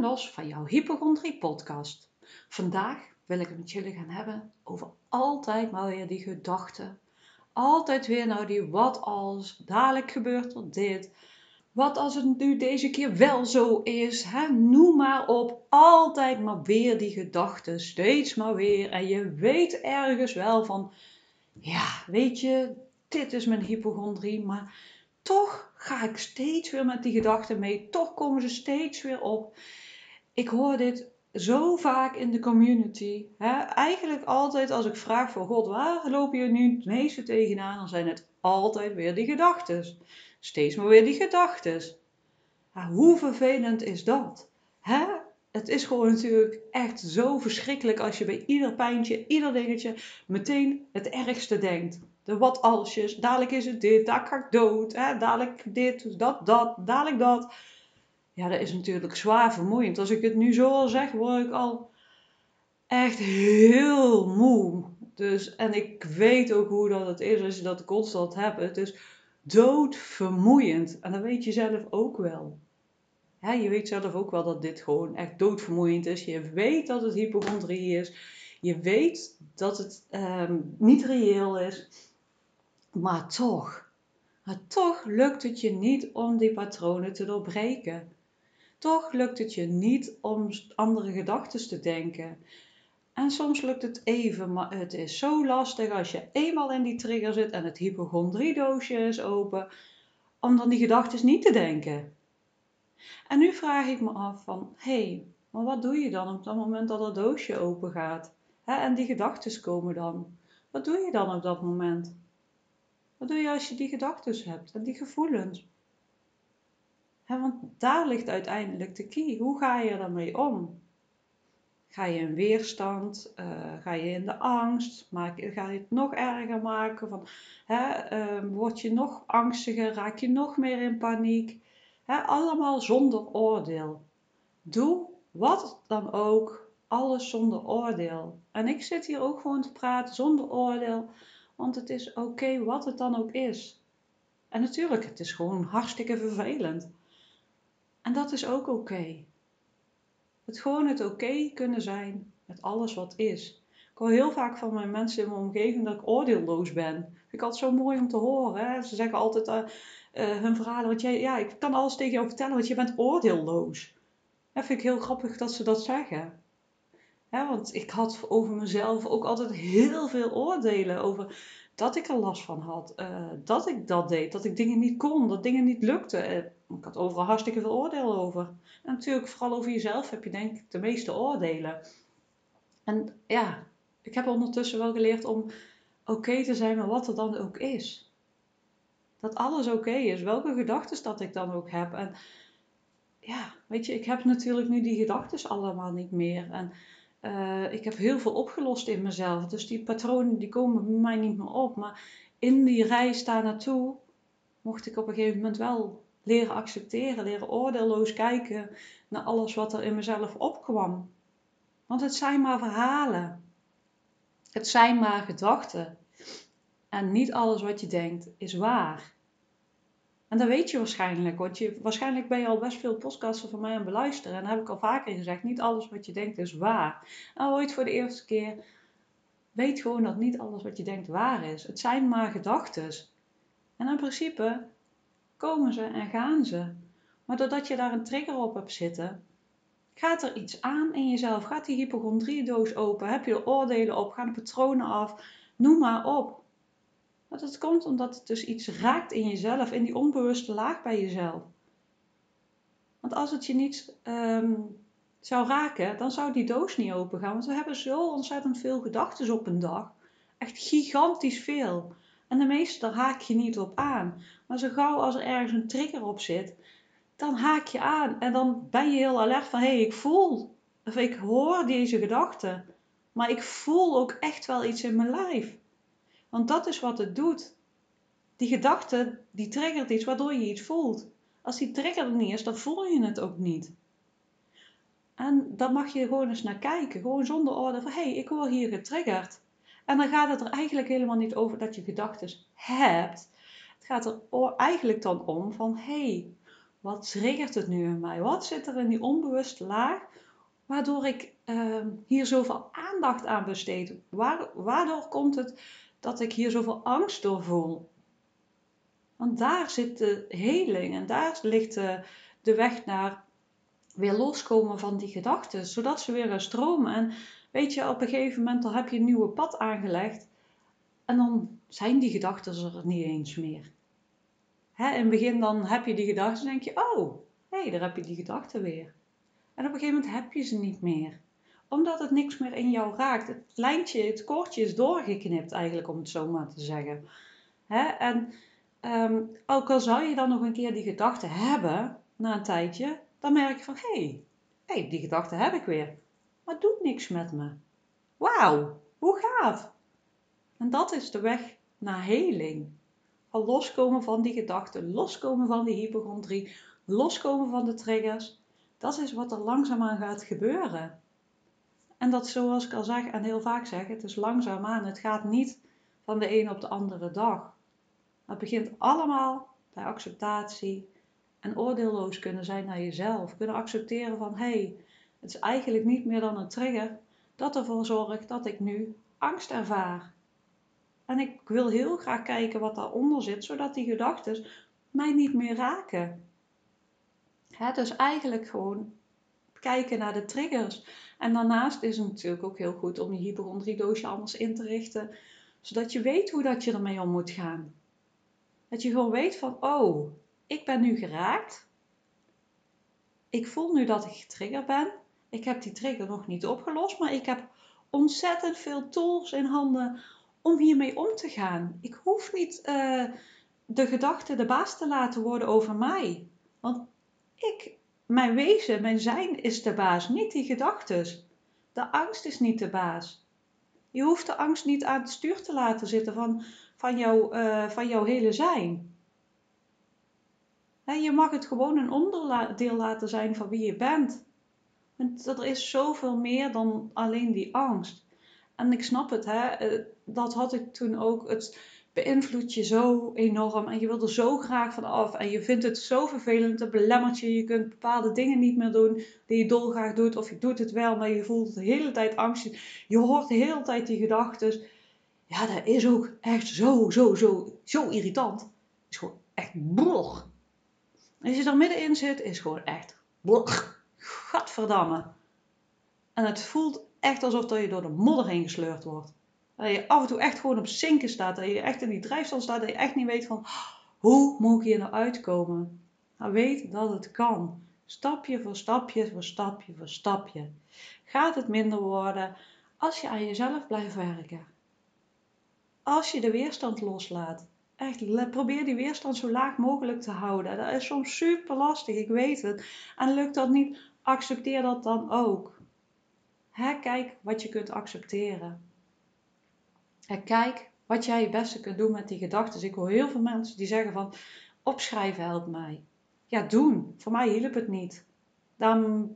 Los van jouw hypochondrie podcast. Vandaag wil ik het met jullie gaan hebben over altijd maar weer die gedachten. Altijd weer nou die wat als, dadelijk gebeurt er dit. Wat als het nu deze keer wel zo is? Hè? Noem maar op. Altijd maar weer die gedachten. Steeds maar weer. En je weet ergens wel van, ja, weet je, dit is mijn hypochondrie, maar toch ga ik steeds weer met die gedachten mee. Toch komen ze steeds weer op. Ik hoor dit zo vaak in de community. Hè? Eigenlijk altijd als ik vraag voor God, waar loop je nu het meeste tegenaan? Dan zijn het altijd weer die gedachten. Steeds maar weer die gedachten. hoe vervelend is dat? Hè? Het is gewoon natuurlijk echt zo verschrikkelijk als je bij ieder pijntje, ieder dingetje meteen het ergste denkt de wat alsjes. Dadelijk is het dit, daar ga ik dood. Hè? Dadelijk dit, dat, dat, dadelijk dat. Ja, dat is natuurlijk zwaar vermoeiend. Als ik het nu zo al zeg, word ik al echt heel moe. Dus, en ik weet ook hoe dat het is als je dat constant hebt. Het is doodvermoeiend. En dat weet je zelf ook wel. Ja, je weet zelf ook wel dat dit gewoon echt doodvermoeiend is. Je weet dat het hypochondrie is. Je weet dat het ehm, niet reëel is. Maar toch, maar toch lukt het je niet om die patronen te doorbreken. Toch lukt het je niet om andere gedachten te denken. En soms lukt het even, maar het is zo lastig als je eenmaal in die trigger zit en het hypochondriedoosje is open, om dan die gedachten niet te denken. En nu vraag ik me af van, hé, hey, maar wat doe je dan op dat moment dat dat doosje open gaat? en die gedachten komen dan. Wat doe je dan op dat moment? Wat doe je als je die gedachten hebt en die gevoelens? Want daar ligt uiteindelijk de key. Hoe ga je ermee om? Ga je in weerstand? Uh, ga je in de angst? Maak, ga je het nog erger maken? Van, uh, word je nog angstiger? Raak je nog meer in paniek? Hè, allemaal zonder oordeel. Doe wat dan ook, alles zonder oordeel. En ik zit hier ook gewoon te praten zonder oordeel, want het is oké wat het dan ook is. En natuurlijk, het is gewoon hartstikke vervelend. En dat is ook oké. Het gewoon het oké kunnen zijn met alles wat is. Ik hoor heel vaak van mijn mensen in mijn omgeving dat ik oordeelloos ben. Vind ik altijd zo mooi om te horen. Hè? Ze zeggen altijd uh, uh, hun verhalen, want jij, ja, ik kan alles tegen jou vertellen, want je bent oordeelloos. Dat vind ik heel grappig dat ze dat zeggen. Want ik had over mezelf ook altijd heel veel oordelen over dat ik er last van had. Uh, dat ik dat deed, dat ik dingen niet kon, dat dingen niet lukten. Uh, ik had overal hartstikke veel oordeel over. En natuurlijk, vooral over jezelf heb je denk ik de meeste oordelen. En ja, ik heb ondertussen wel geleerd om oké te zijn met wat er dan ook is. Dat alles oké is, welke gedachten dat ik dan ook heb. En ja, weet je, ik heb natuurlijk nu die gedachten allemaal niet meer. En uh, ik heb heel veel opgelost in mezelf. Dus die patronen die komen bij mij niet meer op. Maar in die reis daar naartoe mocht ik op een gegeven moment wel leren accepteren, leren oordeelloos kijken naar alles wat er in mezelf opkwam. Want het zijn maar verhalen. Het zijn maar gedachten. En niet alles wat je denkt is waar. En dat weet je waarschijnlijk, want je, waarschijnlijk ben je al best veel podcasten van mij aan beluisteren. En daar heb ik al vaker gezegd, niet alles wat je denkt is waar. En ooit voor de eerste keer, weet gewoon dat niet alles wat je denkt waar is. Het zijn maar gedachten. En in principe komen ze en gaan ze. Maar doordat je daar een trigger op hebt zitten, gaat er iets aan in jezelf. Gaat die hypochondriedoos open? Heb je oordelen op? Gaan de patronen af? Noem maar op. Maar dat komt omdat het dus iets raakt in jezelf, in die onbewuste laag bij jezelf. Want als het je niet ehm, zou raken, dan zou die doos niet open gaan. Want we hebben zo ontzettend veel gedachten op een dag. Echt gigantisch veel. En de meeste daar haak je niet op aan. Maar zo gauw als er ergens een trigger op zit, dan haak je aan. En dan ben je heel alert van, hé, hey, ik voel, of ik hoor deze gedachten. Maar ik voel ook echt wel iets in mijn lijf. Want dat is wat het doet. Die gedachte, die triggert iets waardoor je iets voelt. Als die trigger er niet is, dan voel je het ook niet. En dan mag je gewoon eens naar kijken. Gewoon zonder orde van, hé, hey, ik word hier getriggerd. En dan gaat het er eigenlijk helemaal niet over dat je gedachten hebt. Het gaat er eigenlijk dan om van, hé, hey, Wat triggert het nu in mij? Wat zit er in die onbewuste laag waardoor ik uh, hier zoveel aandacht aan besteed? waardoor komt het dat ik hier zoveel angst door voel? Want daar zit de heling en daar ligt de, de weg naar weer loskomen van die gedachten, zodat ze weer gaan stromen. En weet je, op een gegeven moment dan heb je een nieuwe pad aangelegd en dan zijn die gedachten er niet eens meer. Hè, in het begin dan heb je die gedachten en denk je, oh, hé, hey, daar heb je die gedachten weer. En op een gegeven moment heb je ze niet meer. Omdat het niks meer in jou raakt. Het lijntje, het koordje is doorgeknipt eigenlijk, om het zo maar te zeggen. Hè? En um, ook al zou je dan nog een keer die gedachten hebben, na een tijdje, dan merk je van, hé, hey, hey, die gedachte heb ik weer. Maar het doet niks met me. Wauw, hoe gaaf. En dat is de weg naar heling. Al loskomen van die gedachten, loskomen van die hypochondrie, loskomen van de triggers. Dat is wat er langzaamaan gaat gebeuren. En dat zoals ik al zeg en heel vaak zeg, het is langzaamaan. Het gaat niet van de een op de andere dag. Het begint allemaal bij acceptatie, en oordeelloos kunnen zijn naar jezelf. Kunnen accepteren van hé, hey, het is eigenlijk niet meer dan een trigger dat ervoor zorgt dat ik nu angst ervaar. En ik wil heel graag kijken wat daaronder zit, zodat die gedachten mij niet meer raken. He, dus eigenlijk gewoon kijken naar de triggers. En daarnaast is het natuurlijk ook heel goed om je hypochondriedoosje anders in te richten, zodat je weet hoe dat je ermee om moet gaan. Dat je gewoon weet van, oh, ik ben nu geraakt. Ik voel nu dat ik getriggerd ben. Ik heb die trigger nog niet opgelost, maar ik heb ontzettend veel tools in handen om hiermee om te gaan. Ik hoef niet uh, de gedachte de baas te laten worden over mij. Want ik, mijn wezen, mijn zijn is de baas, niet die gedachtes. De angst is niet de baas. Je hoeft de angst niet aan het stuur te laten zitten van, van, jou, uh, van jouw hele zijn je mag het gewoon een onderdeel laten zijn van wie je bent. Want er is zoveel meer dan alleen die angst. En ik snap het, hè? Eh, dat had ik toen ook. Het beïnvloedt je zo enorm en je wilt er zo graag van af. En je vindt het zo vervelend, het belemmert je. Je kunt bepaalde dingen niet meer doen die je dolgraag doet. Of je doet het wel, maar je voelt de hele tijd angst. Je hoort de hele tijd die gedachten. Ja, dat is ook echt zo, zo, zo, zo irritant. Het is gewoon echt brrr. Als je er middenin zit, is gewoon echt. Gadverdamme. En het voelt echt alsof dat je door de modder heen gesleurd wordt. Dat je af en toe echt gewoon op zinken staat. Dat je echt in die drijfstand staat. Dat je echt niet weet van hoe moet ik hier nou uitkomen. Maar weet dat het kan. Stapje voor stapje voor stapje voor stapje. Gaat het minder worden als je aan jezelf blijft werken. Als je de weerstand loslaat echt, probeer die weerstand zo laag mogelijk te houden. Dat is soms super lastig, ik weet het. En lukt dat niet, accepteer dat dan ook. Hè, kijk wat je kunt accepteren. Kijk wat jij het beste kunt doen met die gedachten. Ik hoor heel veel mensen die zeggen van, opschrijven helpt mij. Ja, doen. Voor mij hielp het niet. Dan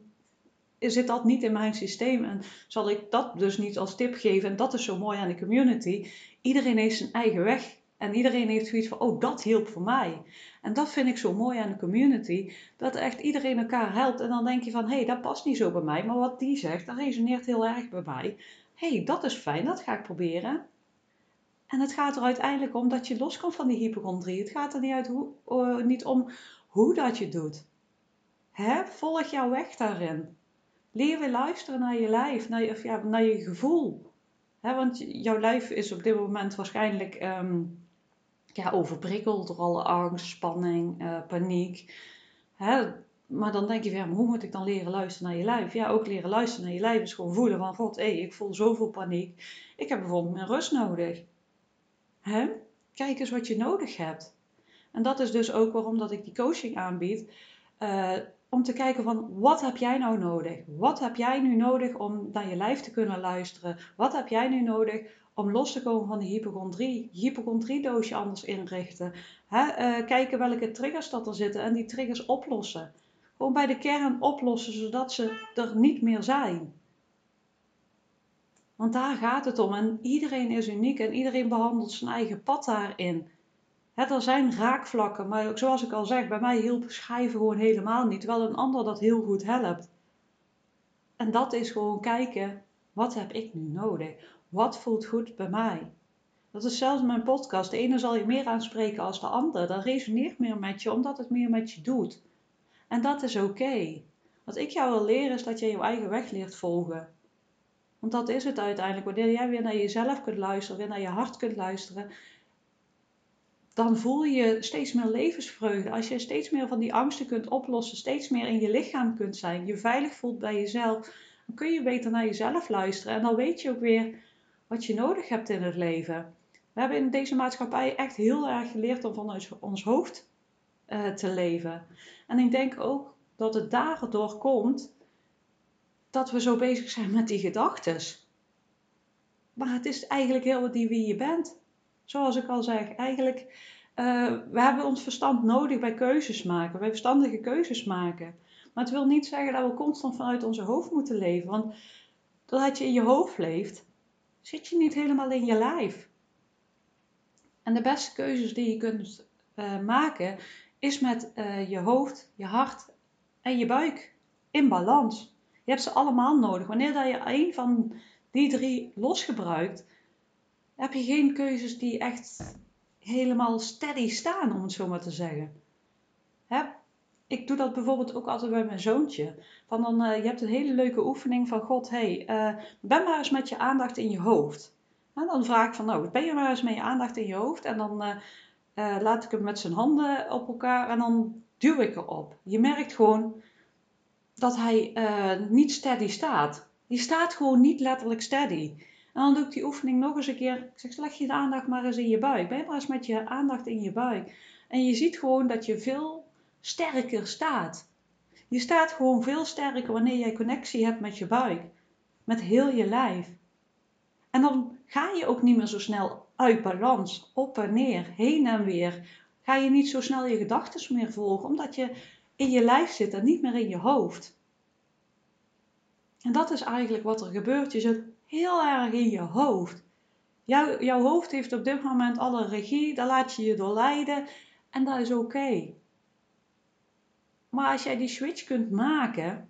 zit dat niet in mijn systeem en zal ik dat dus niet als tip geven. En dat is zo mooi aan de community. Iedereen heeft zijn eigen weg en iedereen heeft zoiets van, oh, dat hielp voor mij. En dat vind ik zo mooi aan de community, dat echt iedereen elkaar helpt. En dan denk je van, hé, hey, dat past niet zo bij mij, maar wat die zegt, dat resoneert heel erg bij mij. Hé, hey, dat is fijn, dat ga ik proberen. En het gaat er uiteindelijk om dat je loskomt van die hypochondrie. Het gaat er niet, uit hoe, uh, niet om hoe dat je doet. Volg jouw weg daarin. Leer weer luisteren naar je lijf, naar je, ja, naar je gevoel. Hè? Want jouw lijf is op dit moment waarschijnlijk um, ja, overprikkeld door alle angst, spanning, uh, paniek. Hè? Maar dan denk je ja, hoe moet ik dan leren luisteren naar je lijf? Ja, ook leren luisteren naar je lijf is gewoon voelen van, god, hé, ik voel zoveel paniek. Ik heb bijvoorbeeld mijn rust nodig. Hè? Kijk eens wat je nodig hebt. En dat is dus ook waarom dat ik die coaching aanbied. Uh, om te kijken van, wat heb jij nou nodig? Wat heb jij nu nodig om naar je lijf te kunnen luisteren? Wat heb jij nu nodig om los te komen van die hypochondrie, hypochondriedoosje anders inrichten. Hè? Uh, kijken welke triggers dat er zitten en die triggers oplossen. Gewoon bij de kern oplossen, zodat ze er niet meer zijn. Want daar gaat het om. En iedereen is uniek en iedereen behandelt zijn eigen pad daarin. er zijn raakvlakken, maar zoals ik al zeg, bij mij hielp schrijven gewoon helemaal niet, terwijl een ander dat heel goed helpt. En dat is gewoon kijken, wat heb ik nu nodig? Wat voelt goed bij mij? Dat is zelfs mijn podcast. De ene zal je meer aanspreken als de ander. Dat resoneert meer met je, omdat het meer met je doet. En dat is oké. Wat ik jou wil leren is dat je je eigen weg leert volgen. Want dat is het uiteindelijk. Wanneer jij weer naar jezelf kunt luisteren, weer naar je hart kunt luisteren, dan voel je steeds meer levensvreugde. Als je steeds meer van die angsten kunt oplossen, steeds meer in je lichaam kunt zijn, je veilig voelt bij jezelf, dan kun je beter naar jezelf luisteren. En dan weet je ook weer wat je nodig hebt in het leven. We hebben in deze maatschappij echt heel erg geleerd om vanuit ons hoofd uh, te leven. En ik denk ook dat het daardoor komt dat we zo bezig zijn met die gedachten. Maar het is eigenlijk heel wat die wie je bent. Zoals ik al zeg, eigenlijk, uh, we hebben ons verstand nodig bij keuzes maken, bij verstandige keuzes maken. Maar het wil niet zeggen dat we constant vanuit onze hoofd moeten leven. Want doordat je in je hoofd leeft, zit je niet helemaal in je lijf. En de beste keuzes die je kunt uh, maken, is met uh, je hoofd, je hart en je buik in balans. Je hebt ze allemaal nodig. Wanneer dat je een van die drie losgebruikt, heb je geen keuzes die echt helemaal steady staan, om het zo maar te zeggen. Ik doe dat bijvoorbeeld ook altijd bij mijn zoontje. Van dan, uh, je hebt een hele leuke oefening van God, hey, uh, ben maar eens met je aandacht in je hoofd. En dan vraag ik van, nou, ben je maar eens met je aandacht in je hoofd? En dan uh, laat ik hem met zijn handen op elkaar en dan duw ik erop. Je merkt gewoon dat hij niet steady staat. Die staat gewoon niet letterlijk steady. En dan doe ik die oefening nog eens een keer. Ik zeg, leg je de aandacht maar eens in je buik. Ben maar eens met je aandacht in je buik. En je ziet gewoon dat je veel sterker staat. Je staat gewoon veel sterker wanneer jij connectie hebt met je buik. Met heel je lijf. En dan ga je ook niet meer zo snel uit balans, op en neer, heen en weer. Ga je niet zo snel je gedachten meer volgen, omdat je in je lijf zit en niet meer in je hoofd. En dat is eigenlijk wat er gebeurt. Je zit heel erg in je hoofd. Jouw, jouw hoofd heeft op dit moment alle regie, daar laat je je door leiden en dat is oké. Maar als jij die switch kunt maken,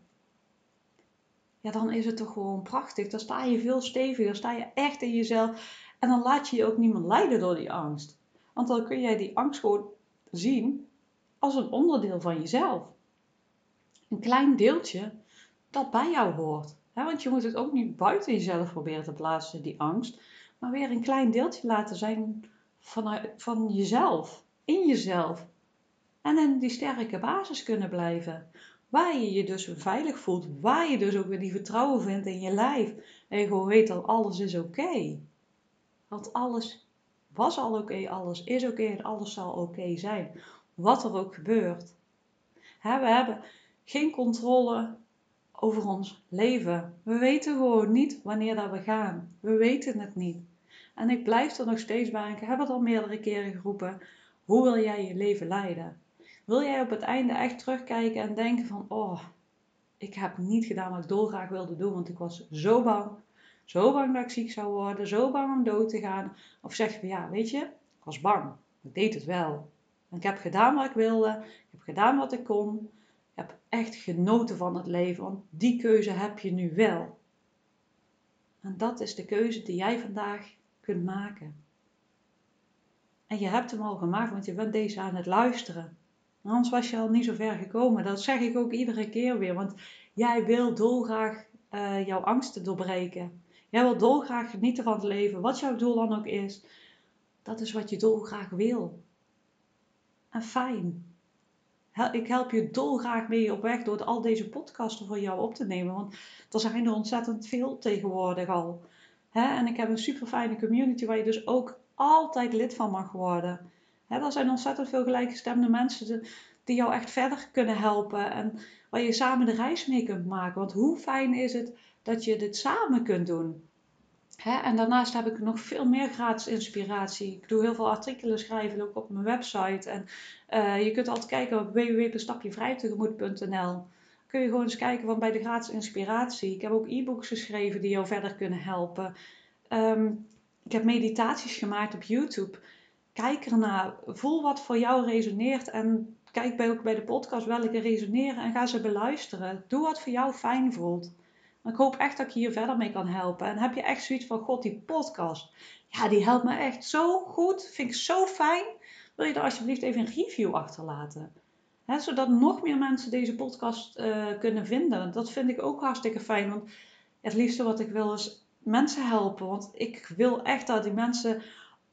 ja, dan is het toch gewoon prachtig. Dan sta je veel steviger, sta je echt in jezelf en dan laat je je ook niet meer leiden door die angst. Want dan kun jij die angst gewoon zien als een onderdeel van jezelf. Een klein deeltje dat bij jou hoort want je moet het ook niet buiten jezelf proberen te plaatsen, die angst. Maar weer een klein deeltje laten zijn van, van jezelf, in jezelf. En in die sterke basis kunnen blijven. Waar je je dus veilig voelt. Waar je dus ook weer die vertrouwen vindt in je lijf. En je gewoon weet dat alles is oké. Want alles was al oké, alles is oké en alles zal oké zijn. Wat er ook gebeurt. we hebben geen controle over ons leven. We weten gewoon niet wanneer dat we gaan. We weten het niet. En ik blijf er nog steeds bij. Ik heb het al meerdere keren geroepen. Hoe wil jij je leven leiden? Wil jij op het einde echt terugkijken en denken van... Oh, ik heb niet gedaan wat ik dolgraag wilde doen. Want ik was zo bang. Zo bang dat ik ziek zou worden. Zo bang om dood te gaan. Of zeg je ja, weet je, ik was bang. Ik deed het wel. Ik heb gedaan wat ik wilde. Ik heb gedaan wat ik kon heb echt genoten van het leven, want die keuze heb je nu wel. En dat is de keuze die jij vandaag kunt maken. En je hebt hem al gemaakt, want je bent deze aan het luisteren. Anders was je al niet zo ver gekomen. Dat zeg ik ook iedere keer weer, want jij wil dolgraag uh, jouw angsten doorbreken. Jij wil dolgraag genieten van het leven, wat jouw doel dan ook is. Dat is wat je dolgraag wil. En fijn ik help je dolgraag mee op weg door al deze podcasten voor jou op te nemen. Want er zijn er ontzettend veel tegenwoordig al. en ik heb een super fijne community waar je dus ook altijd lid van mag worden. er zijn ontzettend veel gelijkgestemde mensen die jou echt verder kunnen helpen. En waar je samen de reis mee kunt maken. Want hoe fijn is het dat je dit samen kunt doen? En daarnaast heb ik nog veel meer gratis inspiratie. Ik doe heel veel artikelen schrijven, ook op mijn website. En uh, je kunt altijd kijken op www.stapjevrijtegemoed.nl. Kun je gewoon eens kijken van bij de gratis inspiratie. Ik heb ook e-books geschreven die jou verder kunnen helpen. Um, ik heb meditaties gemaakt op YouTube. kijk ernaar. Voel wat voor jou resoneert. En kijk bij, ook bij de podcast welke resoneren. En ga ze beluisteren. Doe wat voor jou fijn voelt. Ik hoop echt dat ik je hier verder mee kan helpen. En heb je echt zoiets van, god, die podcast. Ja, die helpt me echt zo goed. Vind ik zo fijn. Wil je er alsjeblieft even een review achterlaten? He, zodat nog meer mensen deze podcast uh, kunnen vinden. Dat vind ik ook hartstikke fijn. Want het liefste wat ik wil is mensen helpen. Want ik wil echt dat die mensen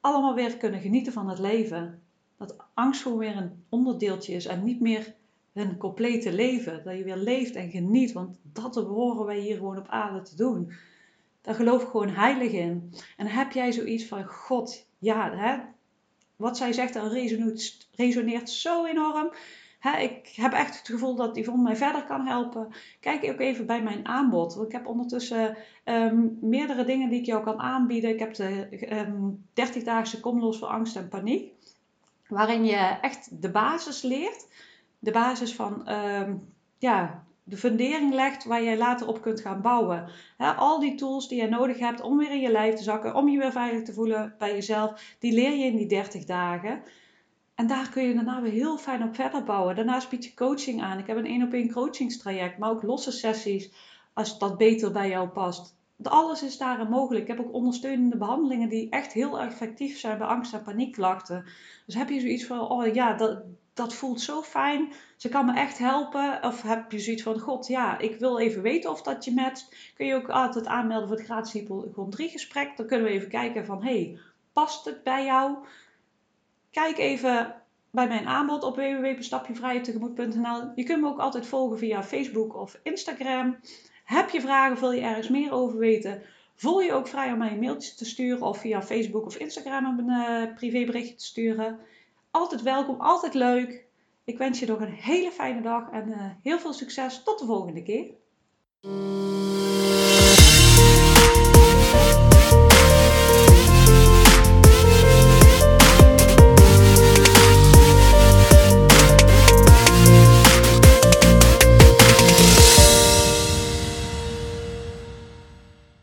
allemaal weer kunnen genieten van het leven. Dat angst gewoon weer een onderdeeltje is en niet meer hun complete leven. Dat je weer leeft en geniet. Want dat behoren wij hier gewoon op aarde te doen. Daar geloof ik gewoon heilig in. En heb jij zoiets van God, ja, hè, wat zij zegt, dat resoneert, resoneert zo enorm. Hè, ik heb echt het gevoel dat Yvonne mij verder kan helpen. Kijk ook even bij mijn aanbod. Ik heb ondertussen ehm, meerdere dingen die ik jou kan aanbieden. Ik heb de um, 30-daagse Kom los voor angst en paniek. Waarin je echt de basis leert. De basis van ehm, ja, de fundering legt waar jij later op kunt gaan bouwen. al die tools die je nodig hebt om weer in je lijf te zakken, om je weer veilig te voelen bij jezelf, die leer je in die 30 dagen. En daar kun je daarna weer heel fijn op verder bouwen. Daarnaast bied je coaching aan. Ik heb een één op één coachingstraject, maar ook losse sessies als dat beter bij jou past. Alles is daarin mogelijk. Ik heb ook ondersteunende behandelingen die echt heel effectief zijn bij angst- en paniekklachten. Dus heb je zoiets van, oh ja, dat, dat voelt zo fijn. Ze kan me echt helpen. Of heb je zoiets van, god ja, ik wil even weten of dat je matcht. Kun je ook altijd aanmelden voor het gratis hypochondrie gesprek. Dan kunnen we even kijken van, hey, past het bij jou? Kijk even bij mijn aanbod op www.stapjevrijetegemoet.nl. Je kunt me ook altijd volgen via Facebook of Instagram. Heb je vragen, wil je ergens meer over weten? Voel je ook vrij om mij een mailtje te sturen of via Facebook of Instagram een uh, privéberichtje te sturen. Altijd welkom, altijd leuk. Ik wens je nog een hele fijne dag en uh, heel veel succes. Tot de volgende keer.